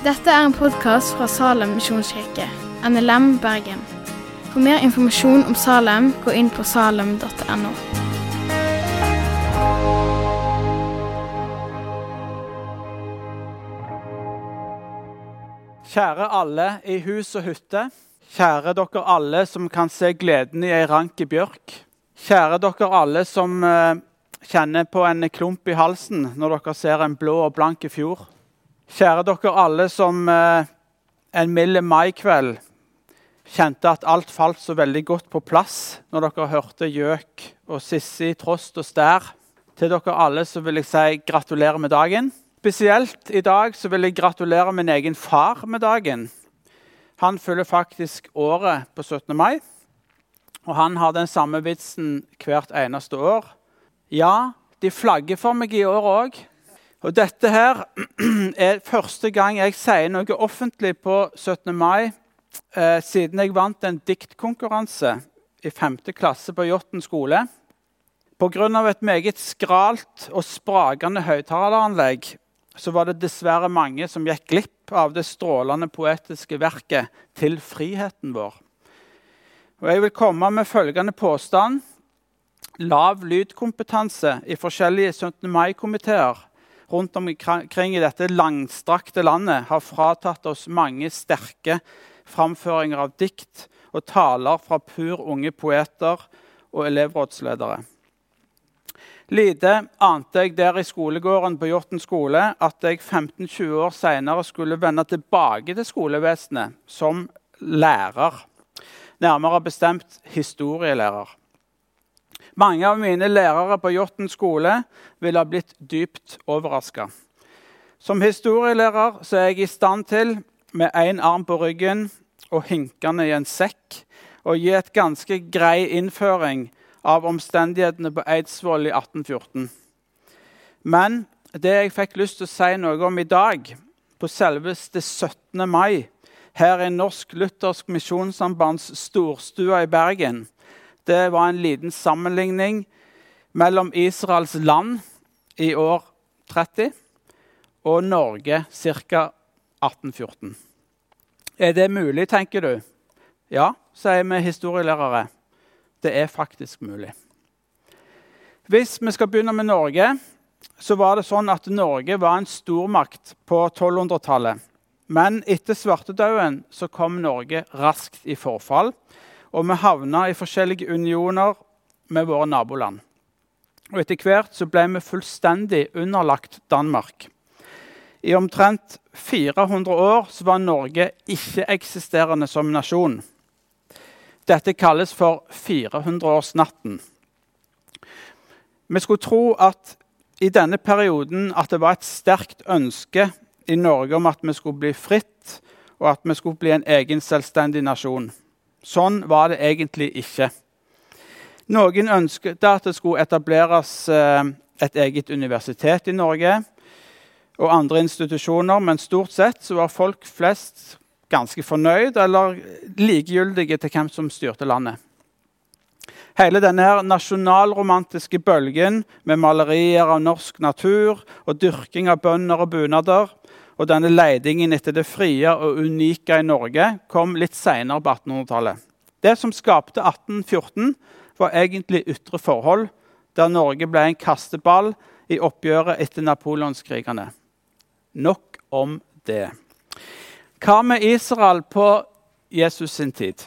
Dette er en podkast fra Salem misjonskirke, NLM Bergen. For mer informasjon om Salem, gå inn på salem.no. Kjære alle i hus og hytte. Kjære dere alle som kan se gleden i ei rank bjørk. Kjære dere alle som eh, kjenner på en klump i halsen når dere ser en blå og blank fjord. Kjære dere alle som eh, en mild maikveld kjente at alt falt så veldig godt på plass når dere hørte gjøk og Sissi, Trost og Stær. Til dere alle så vil jeg si gratulerer med dagen. Spesielt i dag så vil jeg gratulere min egen far med dagen. Han fyller faktisk året på 17. mai. Og han har den samme vitsen hvert eneste år. Ja, de flagger for meg i år òg. Og dette her er første gang jeg sier noe offentlig på 17. mai eh, siden jeg vant en diktkonkurranse i 5. klasse på Jåtten skole. Pga. et meget skralt og sprakende høyttaleranlegg var det dessverre mange som gikk glipp av det strålende poetiske verket 'Til friheten vår'. Og Jeg vil komme med følgende påstand. Lav lydkompetanse i forskjellige 17. mai-komiteer rundt omkring i dette langstrakte landet har fratatt oss mange sterke framføringer av dikt og taler fra pur unge poeter og elevrådsledere. Lite ante jeg der i skolegården på Jåtten skole at jeg 15-20 år senere skulle vende tilbake til skolevesenet som lærer. Nærmere bestemt historielærer. Mange av mine lærere på Jåtten skole ville ha blitt dypt overraska. Som historielærer så er jeg i stand til, med én arm på ryggen og hinkende i en sekk, å gi et ganske grei innføring av omstendighetene på Eidsvoll i 1814. Men det jeg fikk lyst til å si noe om i dag, på selveste 17. mai, her i Norsk Luthersk Misjonssambands storstue i Bergen, det var en liten sammenligning mellom Israels land i år 30 og Norge ca. 1814. Er det mulig, tenker du? Ja, sier vi historielærere det er faktisk mulig. Hvis vi skal begynne med Norge, så var det sånn at Norge var en stormakt på 1200-tallet. Men etter svartedauden kom Norge raskt i forfall, og vi havna i forskjellige unioner med våre naboland. Og Etter hvert så ble vi fullstendig underlagt Danmark. I omtrent 400 år så var Norge ikke-eksisterende som nasjon. Dette kalles for 400-årsnatten. Vi skulle tro at i denne perioden at det var et sterkt ønske i Norge om at vi skulle bli fritt, og at vi skulle bli en egen selvstendig nasjon. Sånn var det egentlig ikke. Noen ønsket at det skulle etableres eh, et eget universitet i Norge og andre institusjoner, men stort sett var folk flest ganske fornøyd eller likegyldige til hvem som styrte landet. Hele denne her nasjonalromantiske bølgen med malerier av norsk natur og dyrking av bønder og bunader og denne leidingen etter det frie og unike i Norge kom litt seinere på 1800-tallet. Det som skapte 1814, var egentlig ytre forhold, der Norge ble en kasteball i oppgjøret etter napoleonskrigene. Nok om det. Hva med Israel på Jesus sin tid?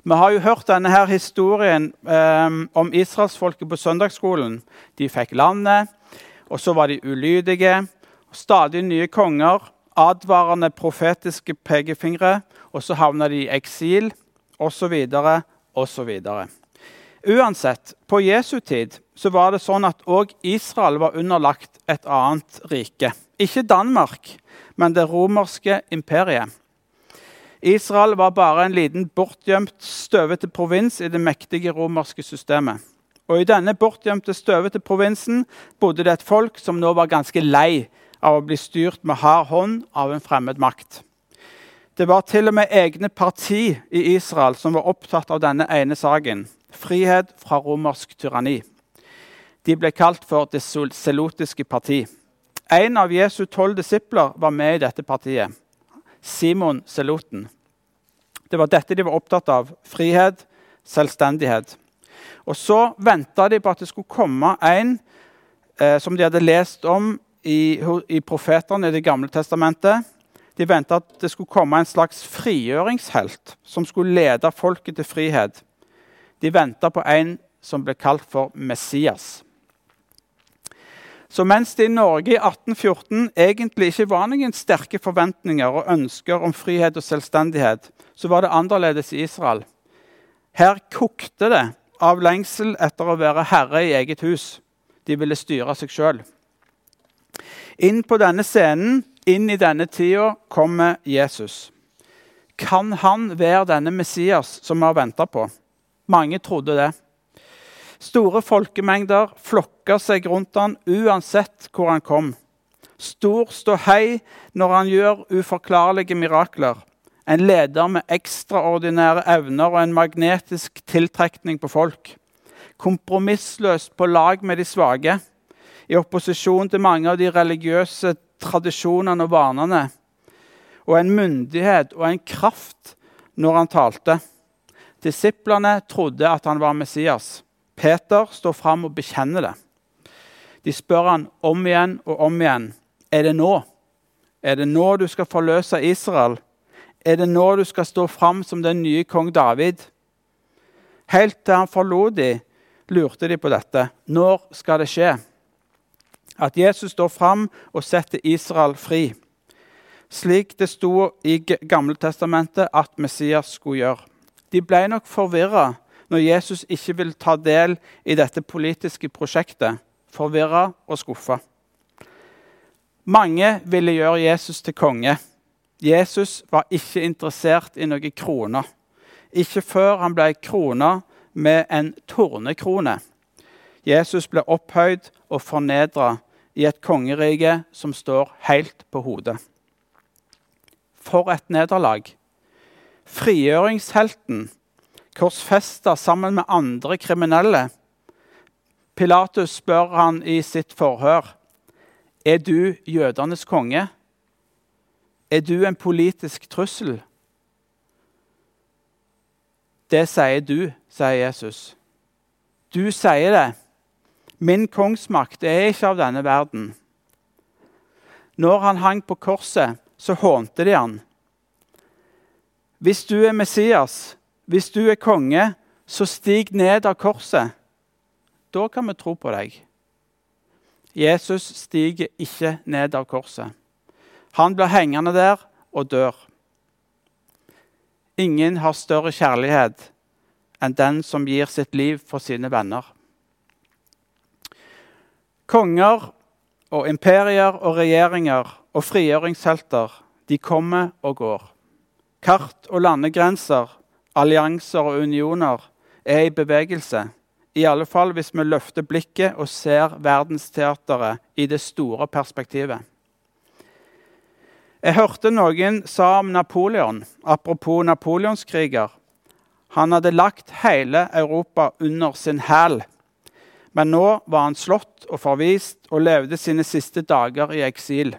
Vi har jo hørt denne her historien eh, om israelsfolket på søndagsskolen. De fikk landet, og så var de ulydige. Stadig nye konger, advarende profetiske pekefingre, og så havna de i eksil, osv., osv. Uansett, på Jesu tid så var det sånn at òg Israel var underlagt et annet rike. Ikke Danmark, men det romerske imperiet. Israel var bare en liten bortgjemt, støvete provins i det mektige romerske systemet. Og I denne bortgjemte, støvete provinsen bodde det et folk som nå var ganske lei av å bli styrt med hard hånd av en fremmed makt. Det var til og med egne parti i Israel som var opptatt av denne ene saken frihet fra romersk tyranni. De ble kalt for Det selotiske parti. En av Jesu tolv disipler var med i dette partiet. Simon Seloten. Det var dette de var opptatt av. Frihet, selvstendighet. Og så venta de på at det skulle komme en eh, som de hadde lest om i, i profetene i Det gamle testamentet. De venta at det skulle komme en slags frigjøringshelt som skulle lede folket til frihet. De venta på en som ble kalt for Messias. Så mens det i Norge i 1814 egentlig ikke var noen sterke forventninger og ønsker om frihet og selvstendighet, så var det annerledes i Israel. Her kokte det av lengsel etter å være herre i eget hus. De ville styre seg sjøl. Inn på denne scenen, inn i denne tida, kommer Jesus. Kan han være denne Messias som vi har venta på? Mange trodde det. Store folkemengder flokka seg rundt han uansett hvor han kom. Stor ståhei når han gjør uforklarlige mirakler. En leder med ekstraordinære evner og en magnetisk tiltrekning på folk. Kompromissløst på lag med de svake. I opposisjon til mange av de religiøse tradisjonene og vanene. Og en myndighet og en kraft når han talte. Disiplene trodde at han var Messias. Peter står fram og bekjenner det. De spør han om igjen og om igjen. Er det nå? Er det nå du skal forløse Israel? Er det nå du skal stå fram som den nye kong David? Helt til han forlot de, lurte de på dette. Når skal det skje? At Jesus står fram og setter Israel fri. Slik det sto i Gamle testamentet at Messias skulle gjøre. De ble nok forvirra når Jesus ikke vil ta del i dette politiske prosjektet, forvirra og skuffa. Mange ville gjøre Jesus til konge. Jesus var ikke interessert i noen kroner. Ikke før han ble krona med en tornekrone. Jesus ble opphøyd og fornedra i et kongerike som står helt på hodet. For et nederlag! Frigjøringshelten korsfesta sammen med andre kriminelle. Pilatus spør han i sitt forhør er du jødenes konge. Er du en politisk trussel? Det sier du, sier Jesus. Du sier det. Min kongsmakt er ikke av denne verden. Når han hang på korset, så hånte de han. Hvis du er Messias, hvis du er konge, så stig ned av korset. Da kan vi tro på deg. Jesus stiger ikke ned av korset. Han blir hengende der og dør. Ingen har større kjærlighet enn den som gir sitt liv for sine venner. Konger og imperier og regjeringer og frigjøringshelter, de kommer og går. Kart og landegrenser allianser og unioner er i bevegelse. I alle fall hvis vi løfter blikket og ser verdensteateret i det store perspektivet. Jeg hørte noen sa om Napoleon, apropos napoleonskriger. Han hadde lagt hele Europa under sin hæl. Men nå var han slått og forvist og levde sine siste dager i eksil.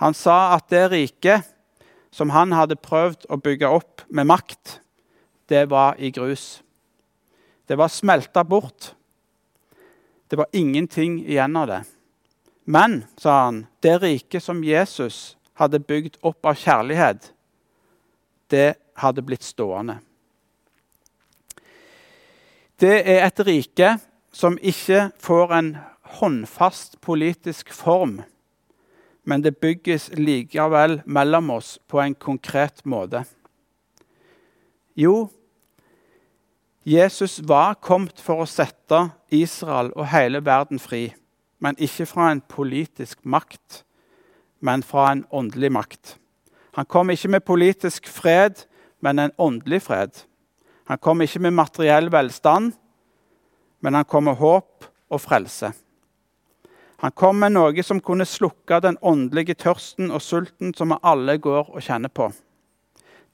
Han sa at det riket som han hadde prøvd å bygge opp med makt, det var i grus. Det var smelta bort. Det var ingenting igjen av det. Men, sa han, det riket som Jesus hadde bygd opp av kjærlighet, det hadde blitt stående. Det er et rike som ikke får en håndfast politisk form men det bygges likevel mellom oss på en konkret måte. Jo, Jesus var kommet for å sette Israel og hele verden fri, men ikke fra en politisk makt, men fra en åndelig makt. Han kom ikke med politisk fred, men en åndelig fred. Han kom ikke med materiell velstand, men han kom med håp og frelse. Han kom med noe som kunne slukke den åndelige tørsten og sulten som vi alle går og kjenner på.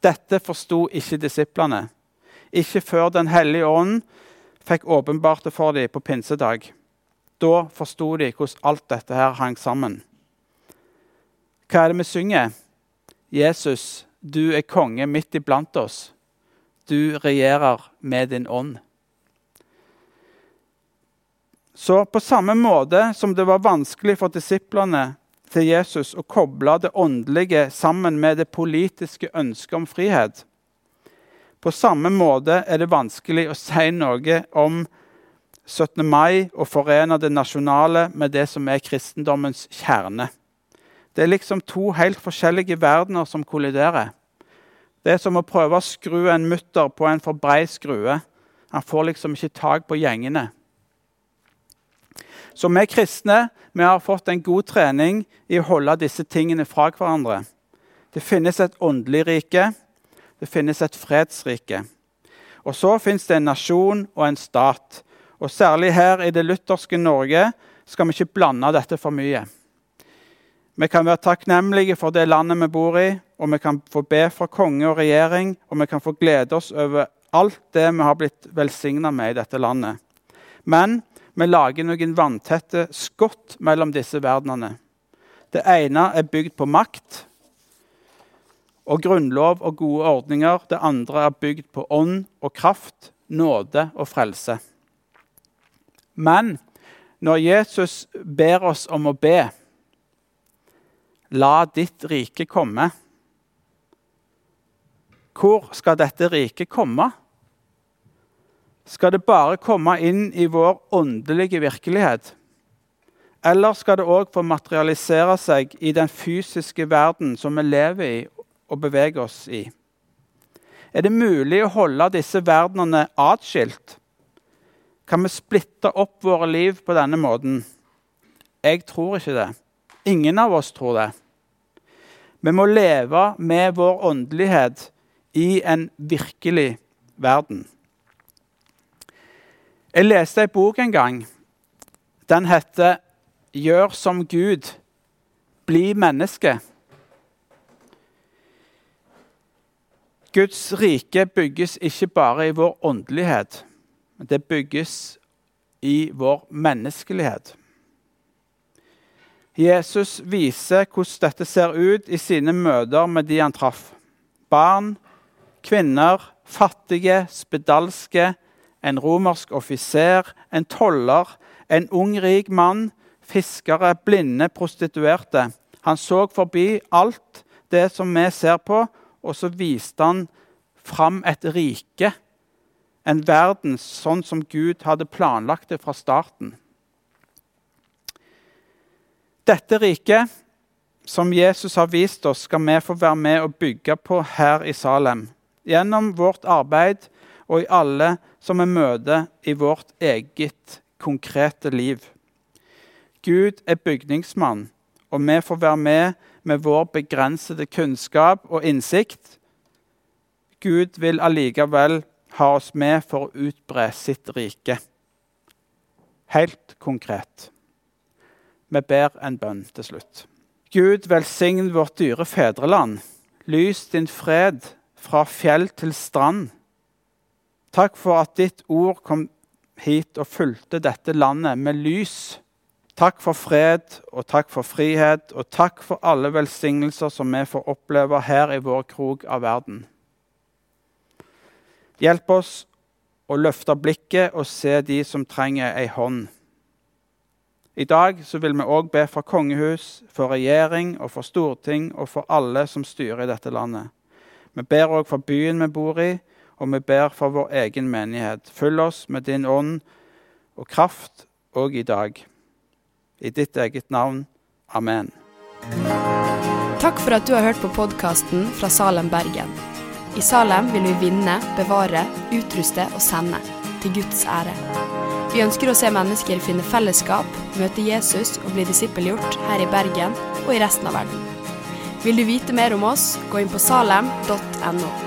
Dette forsto ikke disiplene, ikke før Den hellige ånd fikk åpenbart det for dem på pinsedag. Da forsto de hvordan alt dette her hang sammen. Hva er det vi synger? Jesus, du er konge midt iblant oss. Du regjerer med din ånd. Så på samme måte som det var vanskelig for disiplene til Jesus å koble det åndelige sammen med det politiske ønsket om frihet, på samme måte er det vanskelig å si noe om 17. mai og forene det nasjonale med det som er kristendommens kjerne. Det er liksom to helt forskjellige verdener som kolliderer. Det er som å prøve å skru en mutter på en for brei skrue. Han får liksom ikke tak på gjengene. Så vi kristne vi har fått en god trening i å holde disse tingene fra hverandre. Det finnes et åndelig rike, det finnes et fredsrike. Og så finnes det en nasjon og en stat. Og særlig her i det lutherske Norge skal vi ikke blande dette for mye. Vi kan være takknemlige for det landet vi bor i, og vi kan få be for konge og regjering, og vi kan få glede oss over alt det vi har blitt velsigna med i dette landet. Men vi lager noen vanntette skott mellom disse verdenene. Det ene er bygd på makt og grunnlov og gode ordninger. Det andre er bygd på ånd og kraft, nåde og frelse. Men når Jesus ber oss om å be La ditt rike komme. Hvor skal dette riket komme? Skal det bare komme inn i vår åndelige virkelighet? Eller skal det òg få materialisere seg i den fysiske verden som vi lever i og beveger oss i? Er det mulig å holde disse verdenene atskilt? Kan vi splitte opp våre liv på denne måten? Jeg tror ikke det. Ingen av oss tror det. Vi må leve med vår åndelighet i en virkelig verden. Jeg leste ei bok en gang. Den heter 'Gjør som Gud. Bli menneske'. Guds rike bygges ikke bare i vår åndelighet, det bygges i vår menneskelighet. Jesus viser hvordan dette ser ut i sine møter med de han traff. Barn, kvinner, fattige, spedalske, en romersk offiser, en toller, en ung, rik mann, fiskere, blinde, prostituerte. Han så forbi alt det som vi ser på, og så viste han fram et rike, en verden sånn som Gud hadde planlagt det fra starten. Dette riket som Jesus har vist oss, skal vi få være med og bygge på her i Salem. Gjennom vårt arbeid og i alle som vi møter i vårt eget konkrete liv. Gud er bygningsmann, og vi får være med med vår begrensede kunnskap og innsikt. Gud vil allikevel ha oss med for å utbre sitt rike. Helt konkret. Vi ber en bønn til slutt. Gud velsign vårt dyre fedreland. Lys din fred fra fjell til strand. Takk for at ditt ord kom hit og fulgte dette landet med lys. Takk for fred og takk for frihet, og takk for alle velsignelser som vi får oppleve her i vår krok av verden. Hjelp oss å løfte blikket og se de som trenger ei hånd. I dag vil vi òg be for kongehus, for regjering og for storting og for alle som styrer i dette landet. Vi ber òg for byen vi bor i, og vi ber for vår egen menighet. Følg oss med din ånd og kraft òg i dag. I ditt eget navn. Amen. Takk for at du har hørt på podkasten fra Salem, Bergen. I Salem vil vi vinne, bevare, utruste og sende. Til Guds ære. Vi ønsker å se mennesker finne fellesskap, møte Jesus og bli disippelgjort her i Bergen og i resten av verden. Vil du vite mer om oss, gå inn på salem.no.